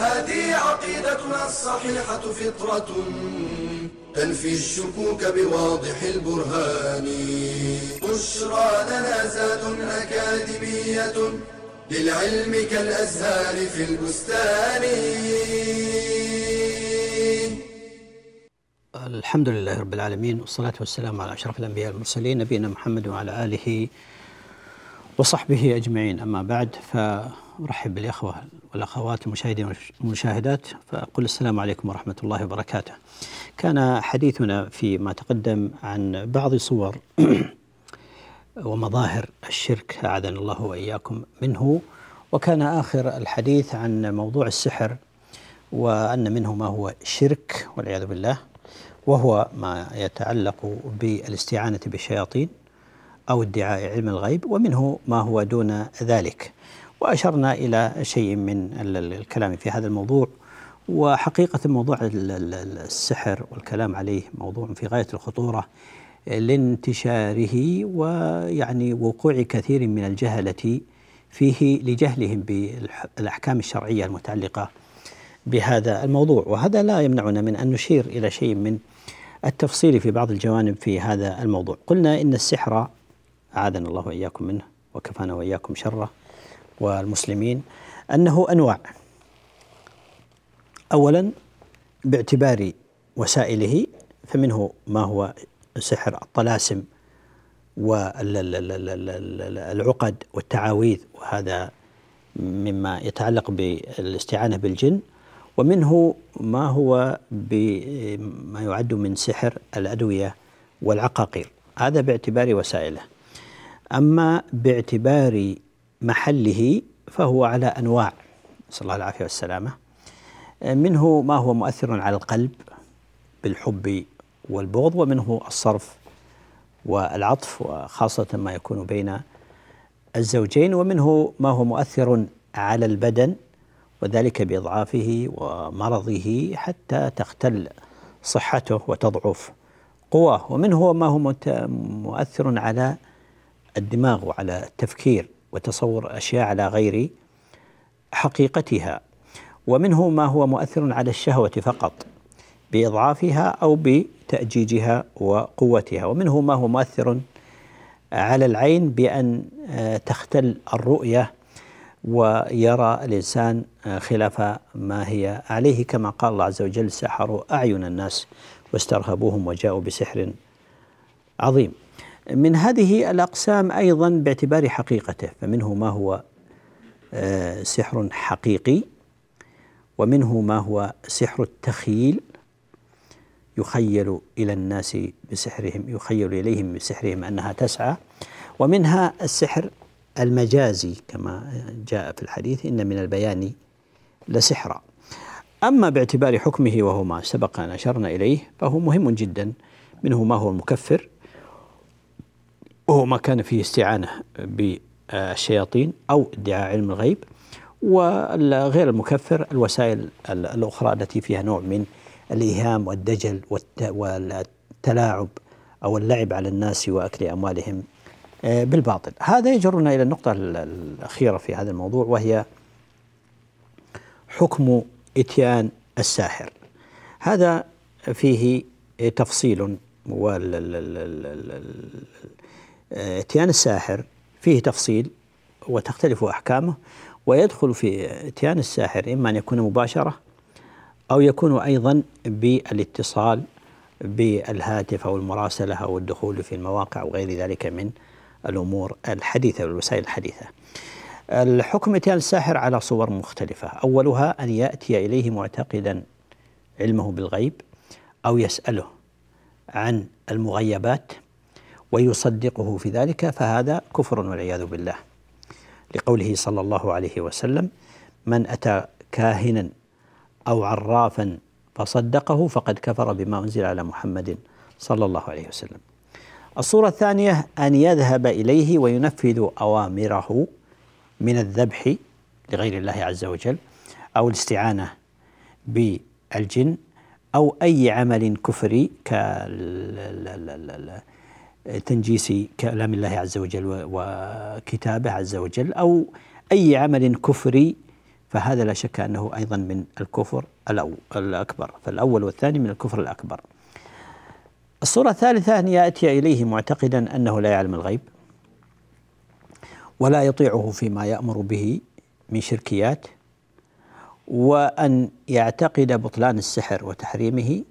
هذه عقيدتنا الصحيحة فطرة تنفي الشكوك بواضح البرهان. بشرى لنا زاد أكاديمية للعلم كالأزهار في البستان. الحمد لله رب العالمين والصلاة والسلام على أشرف الأنبياء والمرسلين نبينا محمد وعلى آله وصحبه أجمعين. أما بعد فأرحب بالإخوة والأخوات المشاهدين والمشاهدات فأقول السلام عليكم ورحمة الله وبركاته. كان حديثنا فيما تقدم عن بعض صور ومظاهر الشرك أعاذنا الله وإياكم منه وكان آخر الحديث عن موضوع السحر وأن منه ما هو شرك والعياذ بالله وهو ما يتعلق بالاستعانة بالشياطين أو ادعاء علم الغيب ومنه ما هو دون ذلك. وأشرنا إلى شيء من الكلام في هذا الموضوع. وحقيقة موضوع السحر والكلام عليه موضوع في غاية الخطورة لانتشاره ويعني وقوع كثير من الجهلة فيه لجهلهم بالأحكام الشرعية المتعلقة بهذا الموضوع. وهذا لا يمنعنا من أن نشير إلى شيء من التفصيل في بعض الجوانب في هذا الموضوع. قلنا إن السحر أعاذنا الله وإياكم منه وكفانا وإياكم شره. والمسلمين أنه أنواع. أولا باعتبار وسائله فمنه ما هو سحر الطلاسم والعقد والتعاويذ وهذا مما يتعلق بالاستعانة بالجن ومنه ما هو بما يعد من سحر الأدوية والعقاقير. هذا باعتبار وسائله. أما باعتبار محله فهو على أنواع. نسأل الله العافية والسلامة. منه ما هو مؤثر على القلب بالحب والبغض ومنه الصرف والعطف وخاصة ما يكون بين الزوجين ومنه ما هو مؤثر على البدن وذلك بإضعافه ومرضه حتى تختل صحته وتضعف قواه. ومنه ما هو مؤثر على الدماغ وعلى التفكير. وتصور أشياء على غير حقيقتها. ومنه ما هو مؤثر على الشهوة فقط بإضعافها أو بتأجيجها وقوتها. ومنه ما هو مؤثر على العين بأن تختل الرؤية ويرى الإنسان خلاف ما هي عليه. كما قال الله عز وجل سحروا أعين الناس واسترهبوهم وجاءوا بسحر عظيم. من هذه الأقسام أيضا باعتبار حقيقته فمنه ما هو سحر حقيقي ومنه ما هو سحر التخييل يخيل إلى الناس بسحرهم يخيل إليهم بسحرهم أنها تسعى. ومنها السحر المجازي كما جاء في الحديث إن من البيان لسحرا. أما باعتبار حكمه وهو ما سبق أن أشرنا إليه فهو مهم جدا منه ما هو المكفر وهو ما كان فيه استعانة بالشياطين أو ادعاء علم الغيب وغير المكفر الوسائل الأخرى التي فيها نوع من الإيهام والدجل والتلاعب أو اللعب على الناس وأكل أموالهم بالباطل. هذا يجرنا إلى النقطة الأخيرة في هذا الموضوع وهي حكم إتيان الساحر. هذا فيه تفصيل اتيان الساحر فيه تفصيل وتختلف أحكامه ويدخل في اتيان الساحر إما أن يكون مباشرة أو يكون أيضا بالاتصال بالهاتف أو المراسلة أو الدخول في المواقع وغير ذلك من الأمور الحديثة والوسائل الحديثة. الحكم اتيان الساحر على صور مختلفة. أولها أن يأتي إليه معتقدا علمه بالغيب أو يسأله عن المغيبات ويصدقه في ذلك فهذا كفر والعياذ بالله. لقوله صلى الله عليه وسلم من أتى كاهنا أو عرافا فصدقه فقد كفر بما أنزل على محمد صلى الله عليه وسلم. الصورة الثانية أن يذهب إليه وينفذ أوامره من الذبح لغير الله عز وجل أو الاستعانة بالجن أو أي عمل كفري كتنجيس كلام الله عز وجل وكتابه عز وجل أو أي عمل كفري فهذا لا شك أنه أيضا من الكفر الأكبر فالأول والثاني من الكفر الأكبر. الصورة الثالثة أن يأتي إليه معتقدا أنه لا يعلم الغيب ولا يطيعه فيما يأمر به من شركيات وأن يعتقد بطلان السحر وتحريمه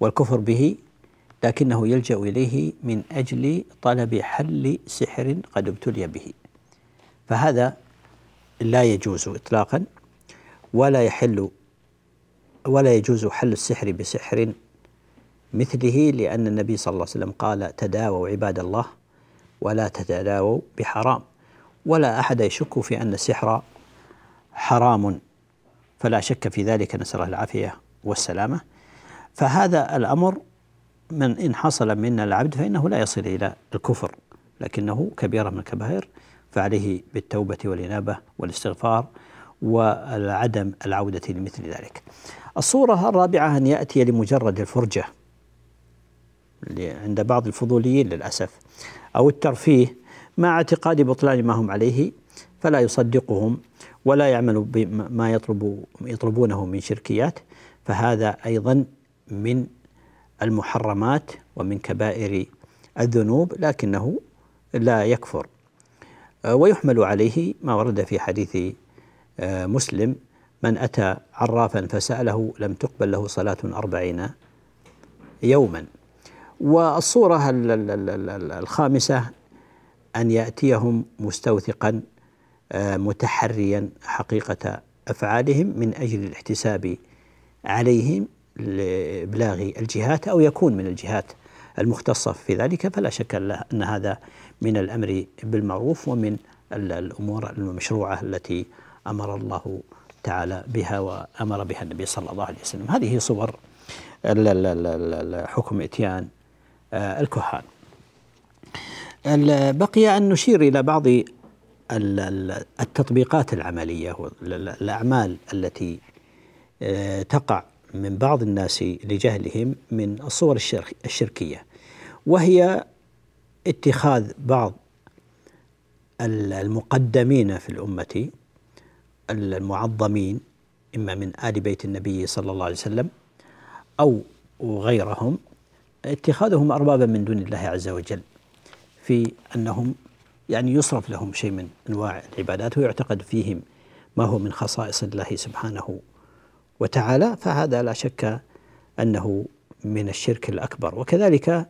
والكفر به لكنه يلجأ إليه من أجل طلب حل سحر قد ابتلي به. فهذا لا يجوز إطلاقا ولا يحل ولا يجوز حل السحر بسحر مثله لأن النبي صلى الله عليه وسلم قال تداووا عباد الله ولا تتداووا بحرام. ولا أحد يشك في أن السحر حرام فلا شك في ذلك. نسأل الله العافية والسلامة. فهذا الأمر من إن حصل من العبد فإنه لا يصل إلى الكفر لكنه كبيرة من الكبائر فعليه بالتوبة والإنابة والاستغفار وعدم العودة لمثل ذلك. الصورة الرابعة أن يأتي لمجرد الفرجة عند بعض الفضوليين للأسف أو الترفيه مع اعتقاد بطلان ما هم عليه فلا يصدقهم ولا يعمل بما يطلب يطلبونه من شركيات فهذا أيضا من المحرمات ومن كبائر الذنوب لكنه لا يكفر. ويحمل عليه ما ورد في حديث آه، مسلم من أتى عرافا فسأله لم تقبل له صلاة أربعين يوما. والصورة الخامسة أن يأتيهم مستوثقا آه، متحريا حقيقة أفعالهم من أجل الاحتساب عليهم لإبلاغ الجهات أو يكون من الجهات المختصة في ذلك فلا شك أن هذا من الأمر بالمعروف ومن الأمور المشروعة التي أمر الله تعالى بها وأمر بها النبي صلى الله عليه وسلم. هذه صور حكم إتيان آه، الكهان. بقي أن نشير إلى بعض التطبيقات العملية والأعمال التي آه، تقع من بعض الناس لجهلهم من الصور الشركية وهي اتخاذ بعض المقدمين في الأمة المعظمين إما من آل بيت النبي صلى الله عليه وسلم أو غيرهم اتخاذهم أربابا من دون الله عز وجل في أنهم يعني يصرف لهم شيء من أنواع العبادات ويعتقد فيهم ما هو من خصائص الله سبحانه وتعالى فهذا لا شك أنه من الشرك الأكبر. وكذلك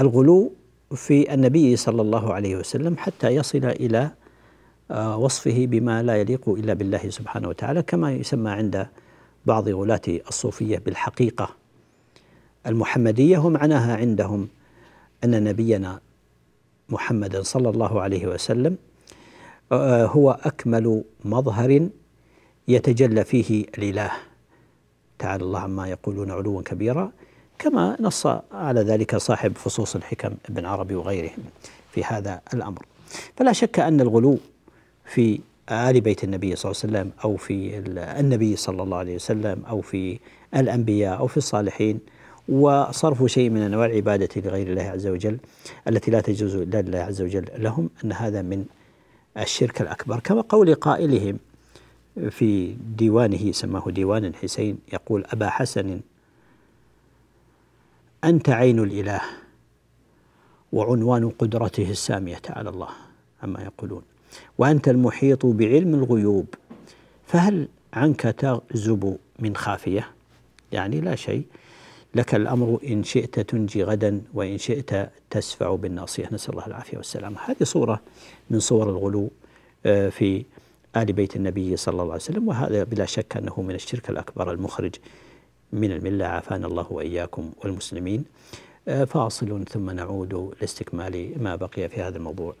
الغلو في النبي صلى الله عليه وسلم حتى يصل إلى آه، وصفه بما لا يليق إلا بالله سبحانه وتعالى كما يسمى عند بعض غلاة الصوفية بالحقيقة المحمدية ومعناها عندهم أن نبينا محمدا صلى الله عليه وسلم آه، هو أكمل مظهر يتجلى فيه الإله. تعالى الله عما يقولون علوا كبيرا كما نص على ذلك صاحب فصوص الحكم ابن عربي وغيرهم في هذا الأمر. فلا شك أن الغلو في آل بيت النبي صلى الله عليه وسلم أو في النبي صلى الله عليه وسلم أو في الأنبياء أو في الصالحين وصرف شيء من أنواع العبادة لغير الله عز وجل التي لا تجوز إلا لله عز وجل لهم أن هذا من الشرك الأكبر. كما قول قائلهم في ديوانه سماه ديوان الحسين يقول أبا حسن أنت عين الإله وعنوان قدرته السامية على الله. عما يقولون. وأنت المحيط بعلم الغيوب فهل عنك تغزب من خافية؟ يعني لا شيء. لك الأمر إن شئت تنجي غدا وإن شئت تسفع بالناصية. نسأل الله العافية والسلامة. هذه صورة من صور الغلو آه، في آل بيت النبي صلى الله عليه وسلم وهذا بلا شك أنه من الشرك الأكبر المخرج من الملة. عافانا الله وإياكم والمسلمين. آه، فاصل ثم نعود لاستكمال ما بقي في هذا الموضوع.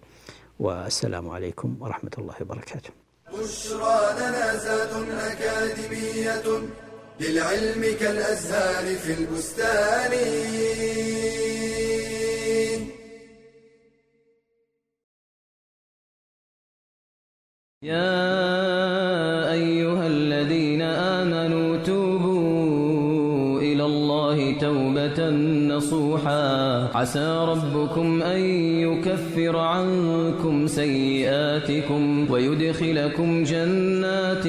والسلام عليكم ورحمة الله وبركاته. بشرى لنا زاد أكاديمية للعلم كالأزهار في البستان. يا أيها الذين آمنوا توبوا إلى الله توبة نصوحا. عسى ربكم أن يكفر عنكم سيئاتكم ويدخلكم جنات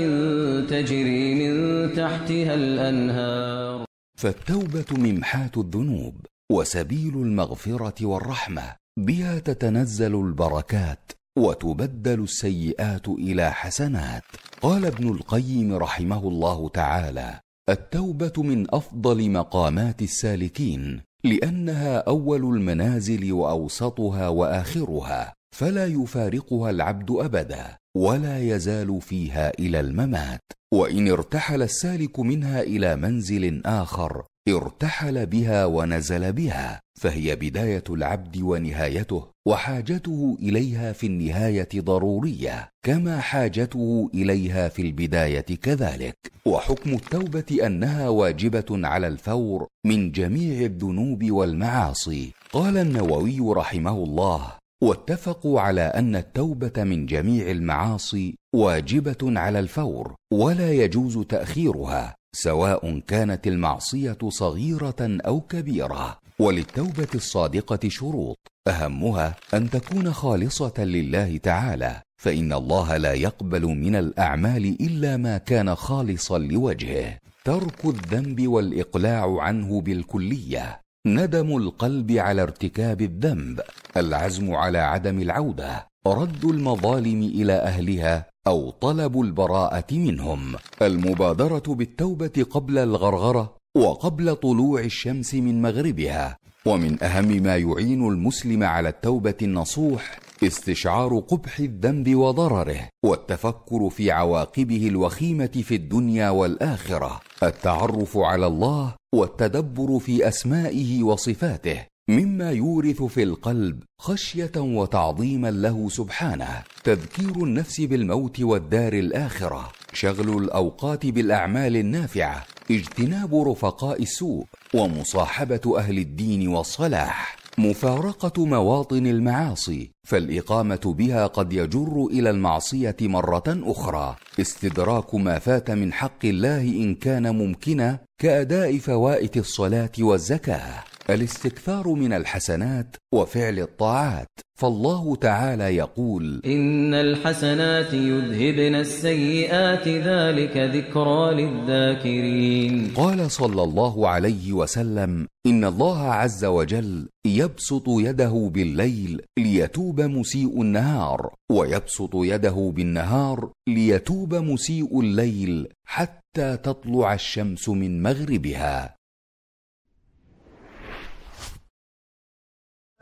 تجري من تحتها الأنهار. فالتوبة ممحاة الذنوب وسبيل المغفرة والرحمة بها تتنزل البركات. وتبدل السيئات إلى حسنات. قال ابن القيم رحمه الله تعالى التوبة من أفضل مقامات السالكين لأنها أول المنازل وأوسطها وآخرها فلا يفارقها العبد أبدا ولا يزال فيها إلى الممات وإن ارتحل السالك منها إلى منزل آخر ارتحل بها ونزل بها فهي بداية العبد ونهايته وحاجته إليها في النهاية ضرورية كما حاجته إليها في البداية كذلك. وحكم التوبة أنها واجبة على الفور من جميع الذنوب والمعاصي. قال النووي رحمه الله واتفقوا على أن التوبة من جميع المعاصي واجبة على الفور ولا يجوز تأخيرها. سواء كانت المعصية صغيرة أو كبيرة. وللتوبة الصادقة شروط. أهمها أن تكون خالصة لله تعالى فإن الله لا يقبل من الأعمال إلا ما كان خالصا لوجهه. ترك الذنب والإقلاع عنه بالكلية. ندم القلب على ارتكاب الذنب. العزم على عدم العودة. رد المظالم إلى أهلها. أو طلب البراءة منهم. المبادرة بالتوبة قبل الغرغرة وقبل طلوع الشمس من مغربها. ومن أهم ما يعين المسلم على التوبة النصوح استشعار قبح الذنب وضرره والتفكر في عواقبه الوخيمة في الدنيا والآخرة. التعرف على الله والتدبر في أسمائه وصفاته مما يورث في القلب خشية وتعظيما له سبحانه. تذكير النفس بالموت والدار الآخرة. شغل الأوقات بالأعمال النافعة. اجتناب رفقاء السوء. ومصاحبة أهل الدين والصلاح. مفارقة مواطن المعاصي. فالإقامة بها قد يجر إلى المعصية مرة أخرى. استدراك ما فات من حق الله إن كان ممكنا كأداء فوائت الصلاة والزكاة. الاستكثار من الحسنات وفعل الطاعات. فالله تعالى يقول إن الحسنات يذهبن السيئات ذلك ذكرى للذاكرين. قال صلى الله عليه وسلم إن الله عز وجل يبسط يده بالليل ليتوب مسيء النهار ويبسط يده بالنهار ليتوب مسيء الليل حتى تطلع الشمس من مغربها.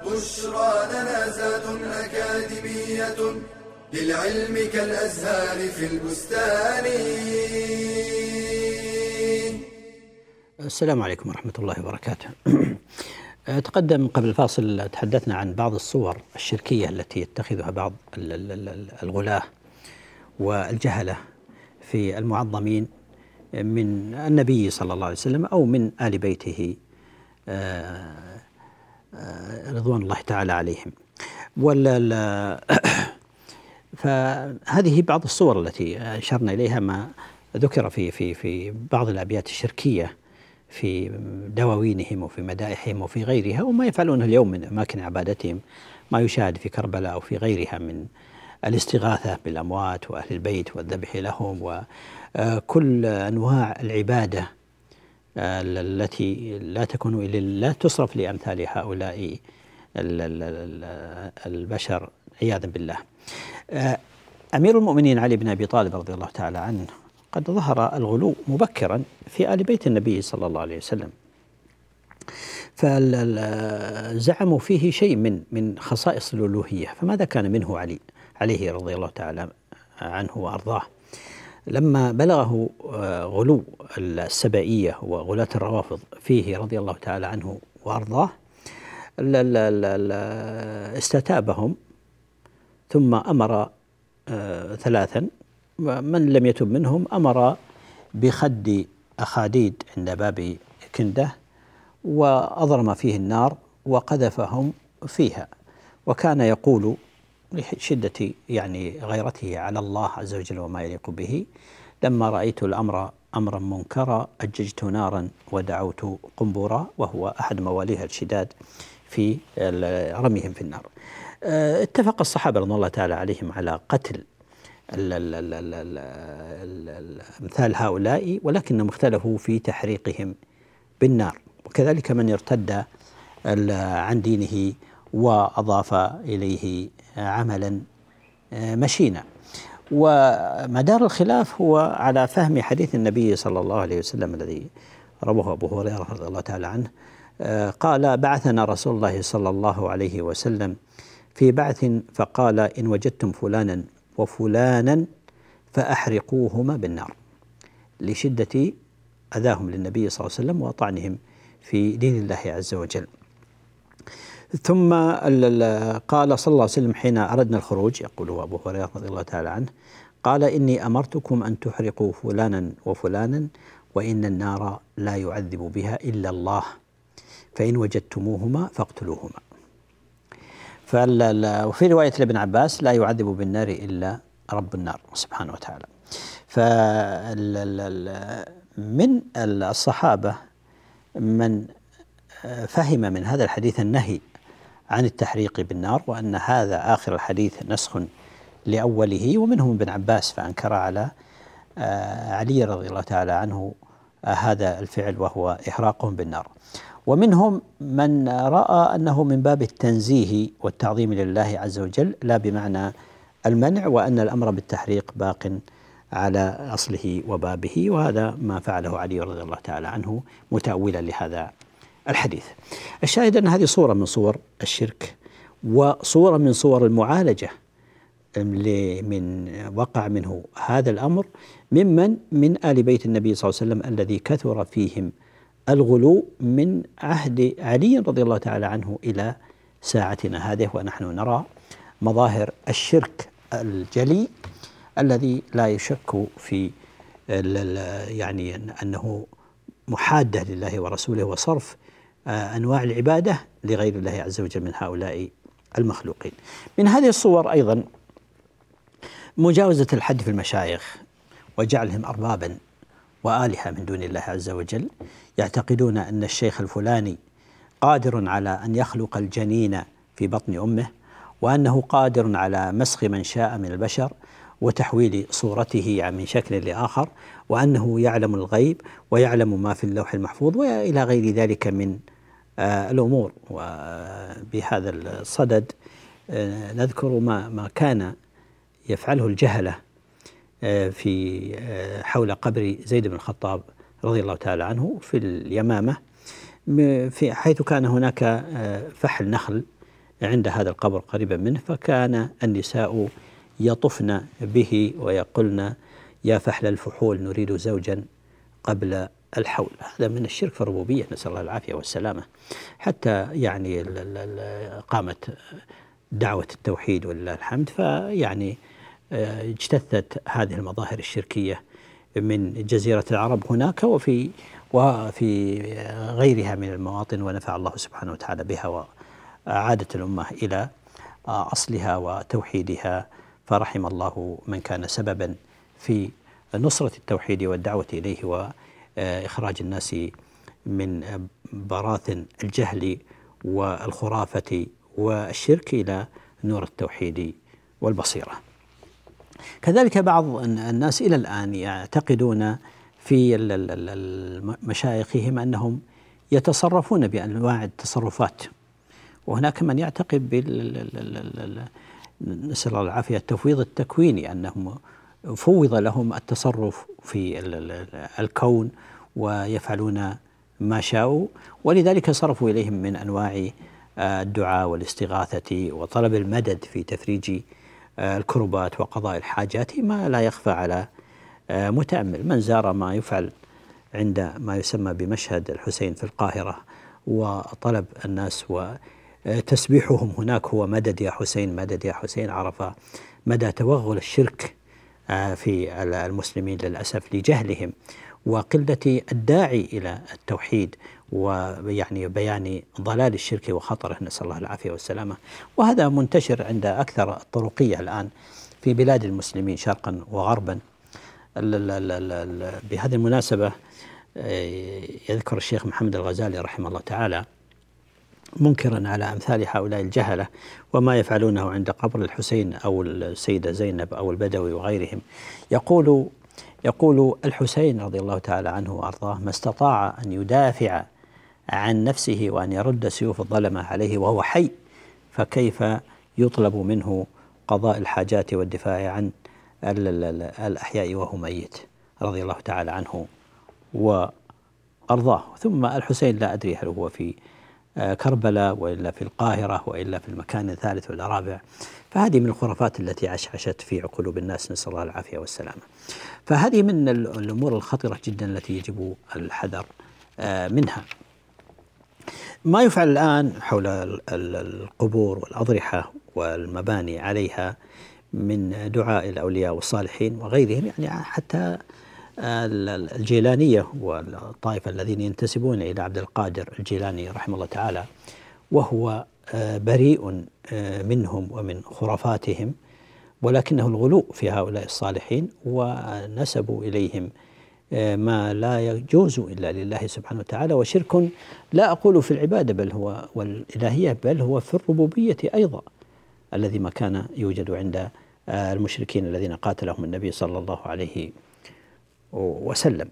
بشرى لنا زاد أكاديمية للعلم كالأزهار في البستان. السلام عليكم ورحمة الله وبركاته. تقدم قبل الفاصل تحدثنا عن بعض الصور الشركية التي يتخذها بعض الغلاة والجهلة في المعظمين من النبي صلى الله عليه وسلم أو من آل بيته آه، رضوان الله تعالى عليهم. ولا فهذه بعض الصور التي أشرنا إليها ما ذكر في في في بعض الأبيات الشركية في دواوينهم وفي مدائحهم وفي غيرها وما يفعلونه اليوم من أماكن عبادتهم ما يشاهد في كربلاء أو في غيرها من الاستغاثة بالأموات وأهل البيت والذبح لهم وكل أنواع العبادة التي لا تكون لا تصرف لأمثال هؤلاء البشر عياذا بالله. آه، أمير المؤمنين علي بن أبي طالب رضي الله تعالى عنه قد ظهر الغلو مبكرا في آل بيت النبي صلى الله عليه وسلم. فزعموا فيه شيء من من خصائص الألوهية، فماذا كان منه علي عليه رضي الله تعالى عنه وأرضاه؟ لما بلغه آه، غلو السبائية وغلاة الروافض فيه رضي الله تعالى عنه وأرضاه استتابهم. ثم أمر آه، ثلاثا. من لم يتب منهم؟ أمر بخد أخاديد عند باب كندة وأضرم فيه النار وقذفهم فيها. وكان يقول لشدة يعني غيرته على الله عز وجل وما يليق به. لما رأيت الأمر أمرا منكرا أججت نارا ودعوت قنبورا وهو أحد مواليها الشداد في رميهم في النار. آه، اتفق الصحابة رضي الله تعالى عليهم على قتل أمثال هؤلاء ولكنهم اختلفوا في تحريقهم بالنار. وكذلك من ارتد عن دينه وأضاف إليه عملا آه، مشينا. ومدار الخلاف هو على فهم حديث النبي صلى الله عليه وسلم الذي رواه أبو هريرة رضي الله تعالى عنه. آه، قال بعثنا رسول الله صلى الله عليه وسلم في بعث فقال إن وجدتم فلانا وفلانا فأحرقوهما بالنار لشدة أذاهم للنبي صلى الله عليه وسلم وطعنهم في دين الله عز وجل. ثم قال صلى الله عليه وسلم حين أردنا الخروج يقول أبو هريرة رضي الله تعالى عنه قال إني أمرتكم أن تحرقوا فلانا وفلانا وإن النار لا يعذب بها إلا الله فإن وجدتموهما فاقتلوهما. وفي رواية لابن عباس لا يعذب بالنار إلا رب النار سبحانه وتعالى. من الصحابة من فهم من هذا الحديث النهي عن التحريق بالنار وأن هذا آخر الحديث نسخ لأوله ومنهم ابن عباس فأنكر على آه، علي رضي الله تعالى عنه آه، هذا الفعل وهو إحراقهم بالنار. ومنهم من رأى أنه من باب التنزيه والتعظيم لله عز وجل لا بمعنى المنع وأن الأمر بالتحريق باق على أصله وبابه وهذا ما فعله علي رضي الله تعالى عنه متأولا لهذا الحديث. الشاهد أن هذه صورة من صور الشرك وصورة من صور المعالجة من وقع منه هذا الأمر ممن من آل بيت النبي صلى الله عليه وسلم الذي كثر فيهم الغلو من عهد علي رضي الله تعالى عنه إلى ساعتنا هذه ونحن نرى مظاهر الشرك الجلي الذي لا يشك في يعني أنه محادة لله ورسوله وصرف آه، أنواع العبادة لغير الله عز وجل من هؤلاء المخلوقين. من هذه الصور أيضا مجاوزة الحد في المشايخ وجعلهم اربابا وآلهة من دون الله عز وجل يعتقدون أن الشيخ الفلاني قادر على أن يخلق الجنين في بطن أمه وأنه قادر على مسخ من شاء من البشر وتحويل صورته من شكل لآخر وأنه يعلم الغيب ويعلم ما في اللوح المحفوظ وإلى غير ذلك من آه، الأمور. وبهذا الصدد آه، نذكر ما ما كان يفعله الجهلة آه، في حول قبر زيد بن الخطاب رضي الله تعالى عنه في اليمامة في حيث كان هناك فحل نخل عند هذا القبر قريبا منه فكان النساء يطفن به ويقولن يا فحل الفحول نريد زوجا قبل الحول. هذا من الشرك في الربوبية نسأل الله العافية والسلامة. حتى يعني قامت دعوة التوحيد ولله الحمد فيعني آه، اجتثت هذه المظاهر الشركية من جزيرة العرب هناك وفي وفي غيرها من المواطن ونفع الله سبحانه وتعالى بها وأعادت الأمة إلى أصلها وتوحيدها. فرحم الله من كان سببا في نصرة التوحيد والدعوة إليه وإخراج الناس من براثن الجهل والخرافة والشرك إلى نور التوحيد والبصيرة. كذلك بعض الناس إلى الآن يعتقدون في مشايخهم أنهم يتصرفون بأنواع التصرفات. وهناك من يعتقد بال نسأل الله العافية. التفويض التكويني أنهم فوض لهم التصرف في الكون ويفعلون ما شاءوا ولذلك صرفوا إليهم من أنواع آه، الدعاء والاستغاثة وطلب المدد في تفريج آه، الكربات وقضاء الحاجات ما لا يخفى على آه، متأمل. من زار ما يفعل عند ما يسمى بمشهد الحسين في القاهرة وطلب الناس وتسبيحهم هناك هو مدد يا حسين مدد يا حسين عرف مدى توغل الشرك في المسلمين للأسف لجهلهم وقلة الداعي إلى التوحيد ويعني بيان ضلال الشرك وخطره. نسأل الله العافية والسلامة. وهذا منتشر عند أكثر الطرقية الآن في بلاد المسلمين شرقا وغربا. بهذه المناسبة آه، يذكر الشيخ محمد الغزالي رحمه الله تعالى منكرا على أمثال هؤلاء الجهلة وما يفعلونه عند قبر الحسين أو السيدة زينب أو البدوي وغيرهم. يقول يقول الحسين رضي الله تعالى عنه وأرضاه ما استطاع أن يدافع عن نفسه وأن يرد سيوف الظلمة عليه وهو حي فكيف يطلب منه قضاء الحاجات والدفاع عن الأحياء وهو ميت؟ رضي الله تعالى عنه وأرضاه. ثم الحسين لا أدري هل هو في كربلاء وإلا في القاهرة وإلا في المكان الثالث والرابع فهذه من الخرافات التي عشعشت في قلوب الناس نسأل الله العافية والسلامة. فهذه من الأمور الخطرة جدا التي يجب الحذر آه، منها. ما يفعل الآن حول القبور والأضرحة والمباني عليها من دعاء الأولياء والصالحين وغيرهم يعني حتى الجيلانية والطائفة الذين ينتسبون إلى عبد القادر الجيلاني رحمه الله تعالى وهو آه، بريء آه، منهم ومن خرافاتهم ولكنه الغلو في هؤلاء الصالحين ونسبوا إليهم آه، ما لا يجوز إلا لله سبحانه وتعالى وشرك لا أقول في العبادة بل هو والإلهية بل هو في الربوبية أيضا الذي ما كان يوجد عند المشركين الذين قاتلهم النبي صلى الله عليه وسلم وسلم.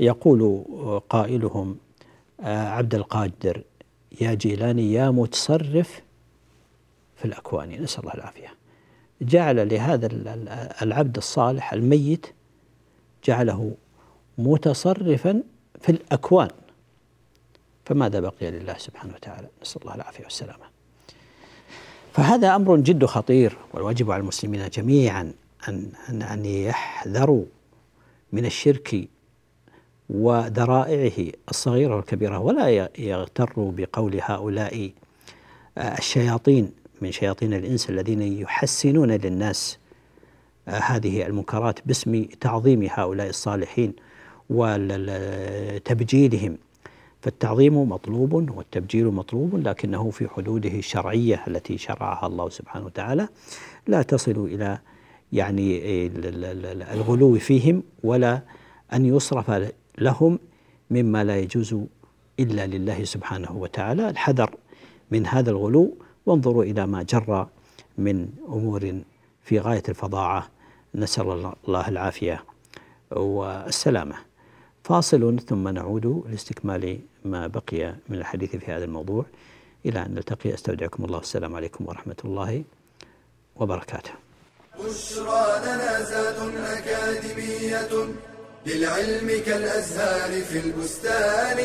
يقول قائلهم آه، عبد القادر يا جيلاني يا متصرف في الأكوان نسأل الله العافية. جعل لهذا العبد الصالح الميت جعله متصرفا في الأكوان. فماذا بقي لله سبحانه وتعالى؟ نسأل الله العافية والسلامة. فهذا أمر جد خطير والواجب على المسلمين جميعا أن أن يحذروا من الشرك وذرائعه الصغيرة والكبيرة ولا يغتر بقول هؤلاء آه، الشياطين من شياطين الإنس الذين يحسنون للناس آه، هذه المنكرات باسم تعظيم هؤلاء الصالحين وتبجيلهم. فالتعظيم مطلوب والتبجيل مطلوب لكنه في حدوده الشرعية التي شرعها الله سبحانه وتعالى. لا تصل إلى يعني الغلو فيهم ولا أن يصرف لهم مما لا يجوز إلا لله سبحانه وتعالى. الحذر من هذا الغلو وانظروا إلى ما جرى من أمور في غاية الفظاعة. نسأل الله العافية والسلامة. فاصل ثم نعود لاستكمال ما بقي من الحديث في هذا الموضوع. إلى أن نلتقي أستودعكم الله. السلام عليكم ورحمة الله وبركاته. بشرى لنا زاد أكاديمية للعلم كالأزهار في البستان.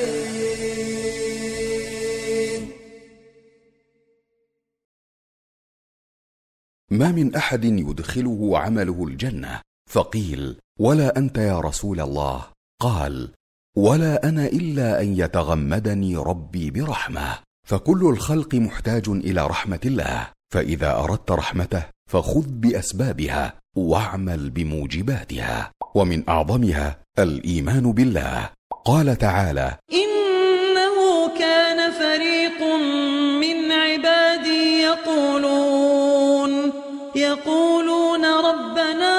ما من أحد يدخله عمله الجنة؟ فقيل ولا أنت يا رسول الله. قال ولا أنا إلا أن يتغمدني ربي برحمة. فكل الخلق محتاج إلى رحمة الله. فإذا أردت رحمته فخذ بأسبابها واعمل بموجباتها ومن أعظمها الإيمان بالله. قال تعالى إنه كان فريق من عبادي يقولون يقولون ربنا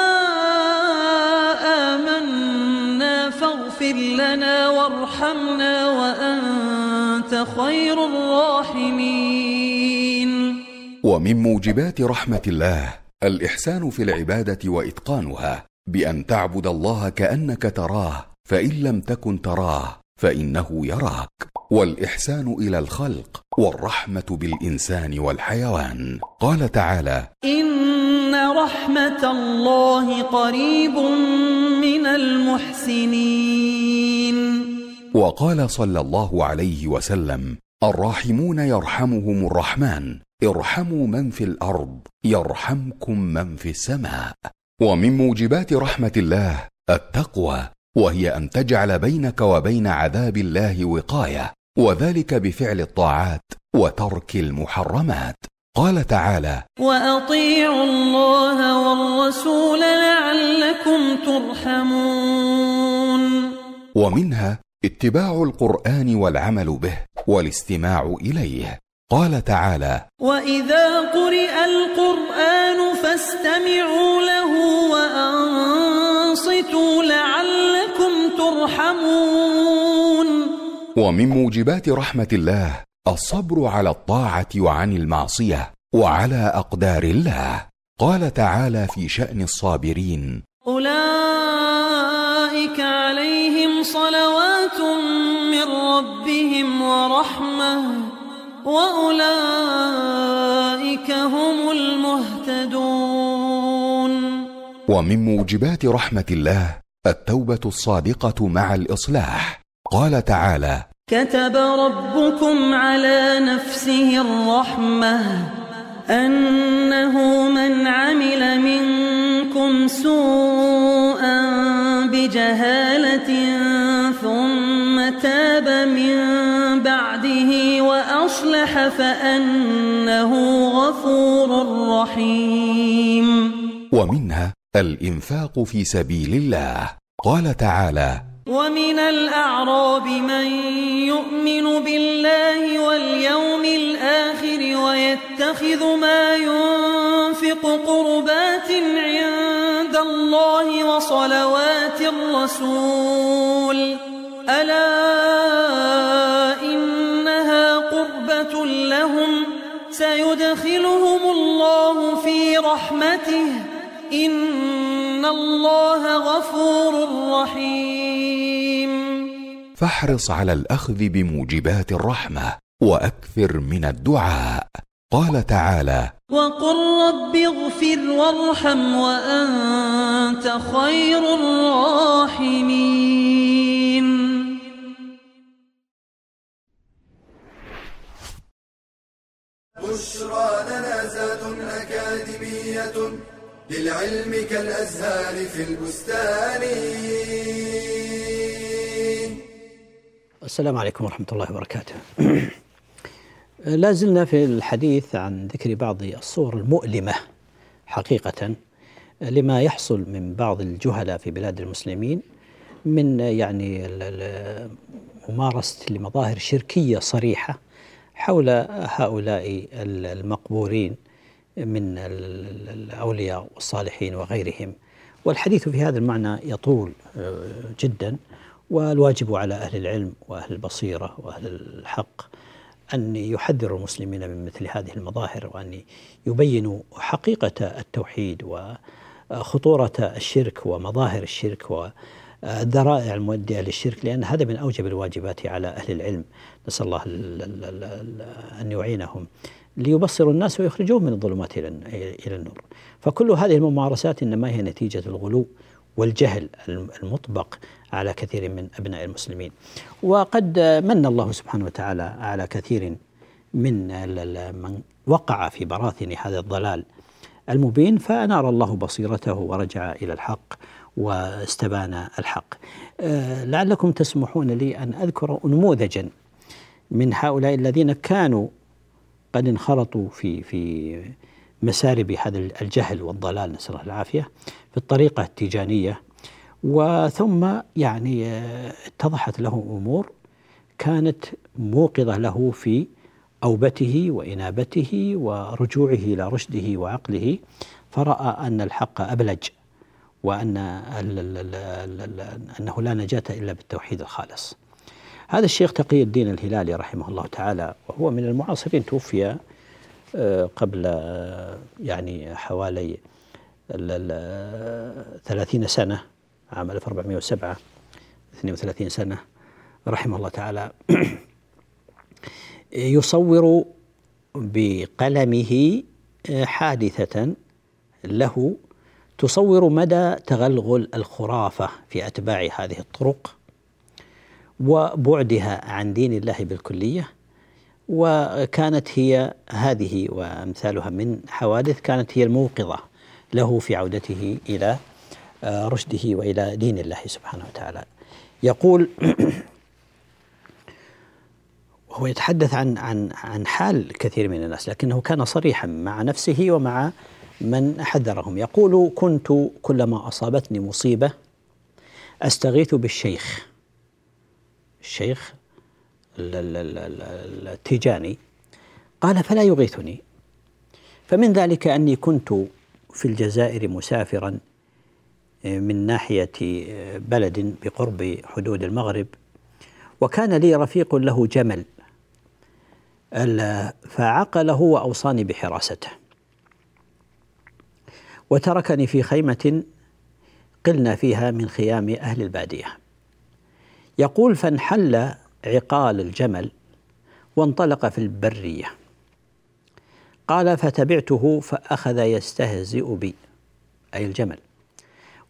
آمنا فاغفر لنا وارحمنا وأنت خير الراحمين. ومن موجبات رحمة الله الإحسان في العبادة وإتقانها بأن تعبد الله كأنك تراه فإن لم تكن تراه فإنه يراك. والإحسان إلى الخلق والرحمة بالإنسان والحيوان. قال تعالى إن رحمة الله قريب من المحسنين. وقال صلى الله عليه وسلم الراحمون يرحمهم الرحمن. ارحموا من في الأرض يرحمكم من في السماء. ومن موجبات رحمة الله التقوى وهي أن تجعل بينك وبين عذاب الله وقاية وذلك بفعل الطاعات وترك المحرمات. قال تعالى وأطيعوا الله والرسول لعلكم ترحمون. ومنها اتباع القرآن والعمل به والاستماع إليه. قال تعالى وإذا قرئ القرآن فاستمعوا له وأنصتوا لعلكم ترحمون ومن موجبات رحمه الله الصبر على الطاعه وعن المعصيه وعلى اقدار الله قال تعالى في شان الصابرين أولئك وأولئك هم المهتدون. ومن موجبات رحمة الله التوبة الصادقة مع الإصلاح. قال تعالى كتب ربكم على نفسه الرحمة أنه من عمل منكم سوءا بجهالة وأصلح فأنه غفور رحيم. ومنها الإنفاق في سبيل الله. قال تعالى ومن الأعراب من يؤمن بالله واليوم الآخر ويتخذ ما ينفق قربات عند الله وصلوات الرسول. ألا سيدخلهم الله في رحمته. إن الله غفور رحيم. فاحرص على الأخذ بموجبات الرحمة وأكثر من الدعاء. قال تعالى وقل رب اغفر وارحم وأنت خير الراحمين. بشرى لنا زاد أكاديمية للعلم كالأزهار في البستان السلام عليكم ورحمة الله وبركاته. لا زلنا في الحديث عن ذكر بعض الصور المؤلمة حقيقة لما يحصل من بعض الجهلاء في بلاد المسلمين من يعني ممارسة لمظاهر شركية صريحة حول هؤلاء ال- المقبورين من ال- ال- الأولياء والصالحين وغيرهم. والحديث في هذا المعنى يطول آه، جدا. والواجب على أهل العلم وأهل البصيرة وأهل الحق أن يحذروا المسلمين من مثل هذه المظاهر وأن يبينوا حقيقة التوحيد وخطورة الشرك ومظاهر الشرك والذرائع المؤدية للشرك لأن هذا من أوجب الواجبات على أهل العلم. نسأل الله ال- ال- ال- ال- أن يعينهم ليبصروا الناس ويخرجوهم من الظلمات إلى إلى النور. فكل هذه الممارسات إنما هي نتيجة الغلو والجهل المطبق على كثير من أبناء المسلمين. وقد من الله سبحانه وتعالى على كثير من من وقع في براثن هذا الضلال المبين فأنار الله بصيرته ورجع إلى الحق. واستبان الحق. آه، لعلكم تسمحون لي أن أذكر نموذجا من هؤلاء الذين كانوا قد انخرطوا في في مسارب هذا الجهل والضلال نسأل الله العافية في الطريقة التيجانية. وثم يعني آه، اتضحت له أمور كانت موقظة له في أوبته وإنابته ورجوعه إلى رشده وعقله. فرأى أن الحق أبلج. وأن أنه لا نجاة إلا بالتوحيد الخالص. هذا الشيخ تقي الدين الهلالي رحمه الله تعالى وهو من المعاصرين توفي آه، قبل آه، يعني حوالي ال- ال- 30 سنة عام 1407 32 سنة رحمه الله تعالى. يصور بقلمه آه، حادثة له تصور مدى تغلغل الخرافة في أتباع هذه الطرق وبعدها عن دين الله بالكلية وكانت هي هذه وأمثالها من حوادث كانت هي الموقظة له في عودته إلى آه، رشده وإلى دين الله سبحانه وتعالى. يقول وهو يتحدث عن عن عن حال كثير من الناس لكنه كان صريحا مع نفسه ومع من حذرهم. يقول كنت كلما أصابتني مصيبة أستغيث بالشيخ. الشيخ التيجاني قال فلا يغيثني. فمن ذلك أني كنت في الجزائر مسافرا من ناحية بلد بقرب حدود المغرب وكان لي رفيق له جمل فعقله وأوصاني بحراسته. وتركني في خيمة قلنا فيها من خيام أهل البادية. يقول فانحل عقال الجمل وانطلق في البرية. قال فتبعته فأخذ يستهزئ بي. أي الجمل.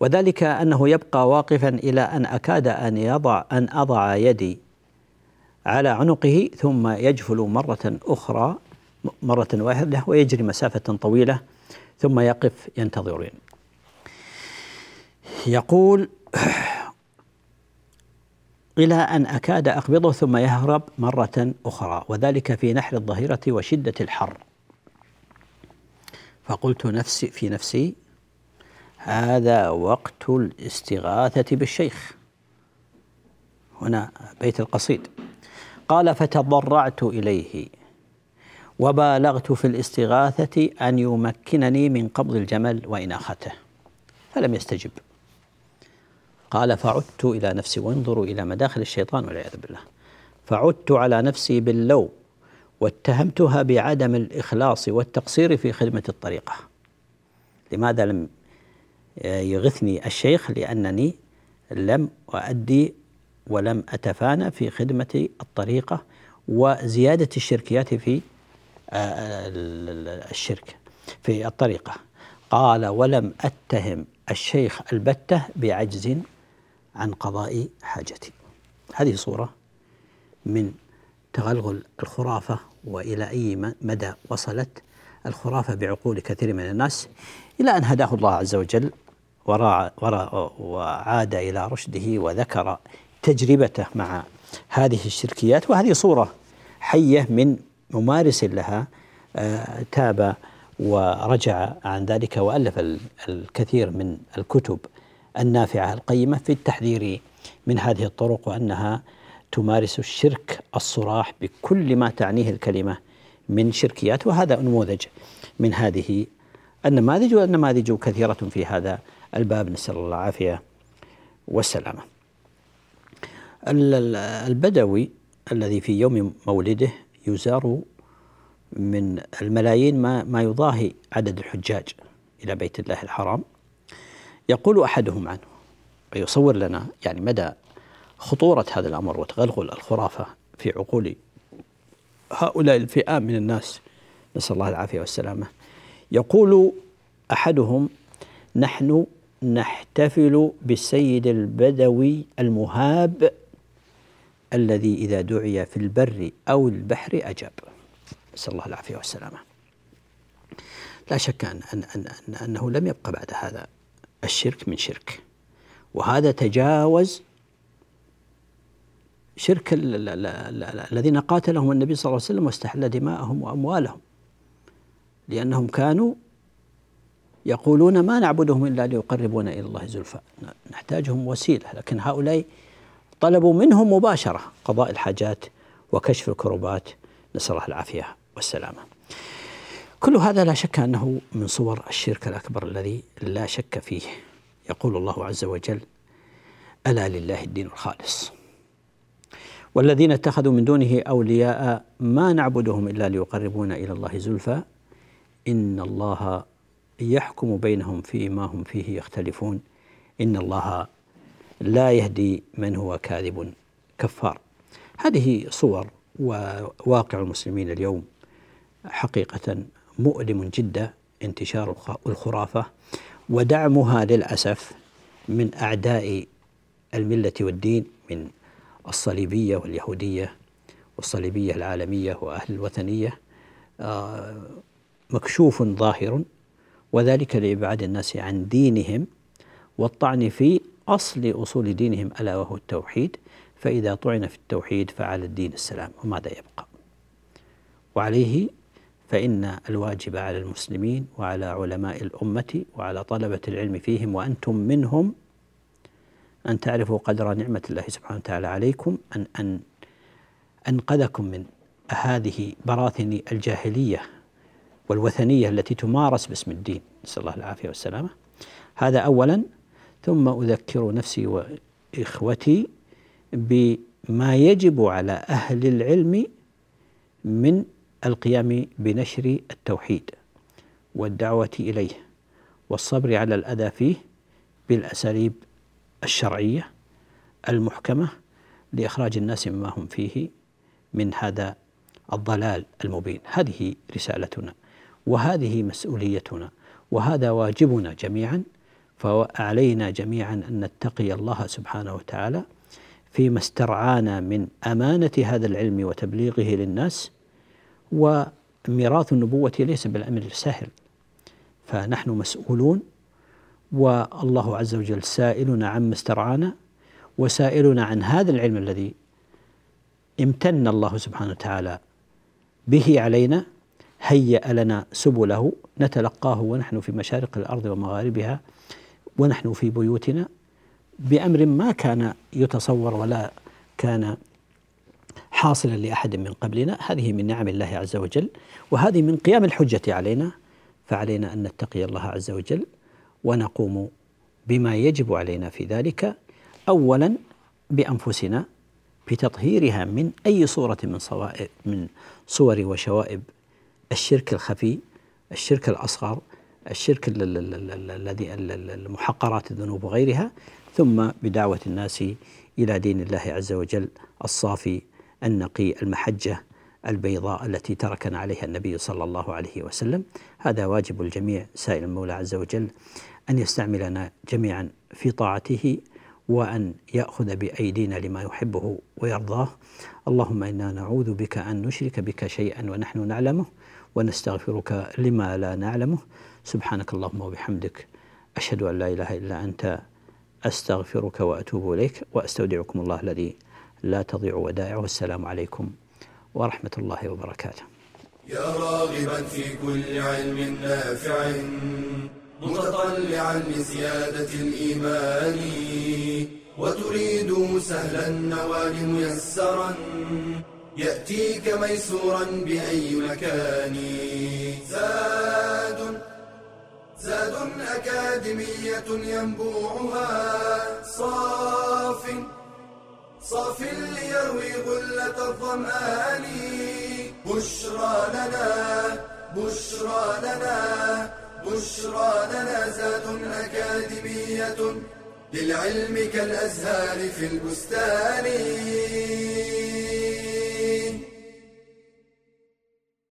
وذلك أنه يبقى واقفا إلى أن أكاد أن يضع أن أضع يدي على عنقه ثم يجفل مرة أخرى مرة واحدة ويجري مسافة طويلة ثم يقف ينتظرين. يقول إلى أن أكاد أقبضه ثم يهرب مرة أخرى وذلك في نحر الظهيرة وشدة الحر. فقلت نفسي في نفسي هذا وقت الاستغاثة بالشيخ. هنا بيت القصيد. قال فتضرعت إليه. وبالغت في الاستغاثة أن يمكنني من قبض الجمل وإناخته فلم يستجب. قال فعدت إلى نفسي. وانظروا إلى مداخل الشيطان والعياذ بالله. فعدت على نفسي باللو واتهمتها بعدم الإخلاص والتقصير في خدمة الطريقة. لماذا لم يغثني الشيخ؟ لأنني لم أؤدي ولم أتفانى في خدمة الطريقة وزيادة الشركيات في الشرك في الطريقة. قال ولم أتهم الشيخ البتة بعجز عن قضاء حاجتي. هذه صورة من تغلغل الخرافة وإلى أي مدى وصلت الخرافة بعقول كثير من الناس إلى أن هداه الله عز وجل وراء وراء وعاد إلى رشده وذكر تجربته مع هذه الشركيات. وهذه صورة حية من ممارس لها آه، تاب ورجع عن ذلك وألف الكثير من الكتب النافعة القيمة في التحذير من هذه الطرق وأنها تمارس الشرك الصراح بكل ما تعنيه الكلمة من شركيات وهذا نموذج من هذه النماذج والنماذج كثيرة في هذا الباب نسأل الله العافية والسلامة. البدوي الذي في يوم مولده يزار من الملايين ما ما يضاهي عدد الحجاج إلى بيت الله الحرام. يقول أحدهم عنه ويصور لنا يعني مدى خطورة هذا الأمر وتغلغل الخرافة في عقول هؤلاء الفئام من الناس. نسأل الله العافية والسلامة. يقول أحدهم نحن نحتفل بالسيد البدوي المهاب الذي إذا دعي في البر أو البحر أجاب. نسأل الله العافية والسلامة. لا شك أن, أن, أن, أن أنه لم يبقى بعد هذا الشرك من شرك. وهذا تجاوز شرك الذين قاتلهم النبي صلى الله عليه وسلم واستحل دماءهم وأموالهم. لأنهم كانوا يقولون ما نعبدهم إلا ليقربونا إلى الله زلفى. نحتاجهم وسيلة. لكن هؤلاء طلبوا منهم مباشرة قضاء الحاجات وكشف الكربات نسأل الله العافية والسلامة. كل هذا لا شك أنه من صور الشرك الأكبر الذي لا شك فيه. يقول الله عز وجل ألا لله الدين الخالص والذين اتخذوا من دونه أولياء ما نعبدهم إلا ليقربونا إلى الله زلفى. إن الله يحكم بينهم فيما هم فيه يختلفون. إن الله لا يهدي من هو كاذب كفار. هذه صور وواقع المسلمين اليوم حقيقة مؤلم جدا انتشار الخرافة ودعمها للأسف من أعداء الملة والدين من الصليبية واليهودية والصليبية العالمية وأهل الوثنية. آه، مكشوف ظاهر وذلك لإبعاد الناس عن دينهم والطعن في أصل أصول دينهم ألا وهو التوحيد فإذا طعن في التوحيد فعلى الدين السلام وماذا يبقى؟ وعليه فإن الواجب على المسلمين وعلى علماء الأمة وعلى طلبة العلم فيهم وأنتم منهم أن تعرفوا قدر نعمة الله سبحانه وتعالى عليكم أن أن أنقذكم من هذه براثن الجاهلية والوثنية التي تمارس باسم الدين. نسأل الله العافية والسلامة. هذا أولا. ثم أذكر نفسي وإخوتي بما يجب على أهل العلم من القيام بنشر التوحيد والدعوة إليه والصبر على الأذى فيه بالأساليب الشرعية المحكمة لإخراج الناس مما هم فيه من هذا الضلال المبين. هذه رسالتنا وهذه مسؤوليتنا وهذا واجبنا جميعا فعلينا جميعا أن نتقي الله سبحانه وتعالى فيما استرعانا من أمانة هذا العلم وتبليغه للناس وميراث النبوة ليس بالأمر السهل. فنحن مسؤولون والله عز وجل سائلنا عما استرعانا وسائلنا عن هذا العلم الذي امتن الله سبحانه وتعالى به علينا هيأ لنا سبله نتلقاه ونحن في مشارق الأرض ومغاربها. ونحن في بيوتنا بأمر ما كان يتصور ولا كان حاصلا لأحد من قبلنا هذه من نعم الله عز وجل وهذه من قيام الحجة علينا فعلينا أن نتقي الله عز وجل ونقوم بما يجب علينا في ذلك. اولا بأنفسنا بتطهيرها من أي صورة من صوائب من صور وشوائب الشرك الخفي الشرك الأصغر الشرك الذي المحقرات الذنوب وغيرها ثم بدعوة الناس إلى دين الله عز وجل الصافي النقي المحجة البيضاء التي تركنا عليها النبي صلى الله عليه وسلم. هذا واجب الجميع سائل المولى عز وجل أن يستعملنا جميعا في طاعته وأن يأخذ بأيدينا لما يحبه ويرضاه. اللهم إنا نعوذ بك أن نشرك بك شيئا ونحن نعلمه ونستغفرك لما لا نعلمه. سبحانك اللهم وبحمدك أشهد أن لا إله إلا أنت أستغفرك وأتوب إليك وأستودعكم الله الذي لا تضيع ودائعه السلام عليكم ورحمة الله وبركاته. يا راغبا في كل علم نافع متطلعا لزيادة الإيمان وتريد سهلا النوال ميسرا يأتيك ميسورا بأي مكان زاد زاد أكاديمية ينبوعها. صاف صاف ليروي غلة الظمآن. بشرى لنا بشرى لنا بشرى لنا زاد أكاديمية للعلم كالأزهار في البستان.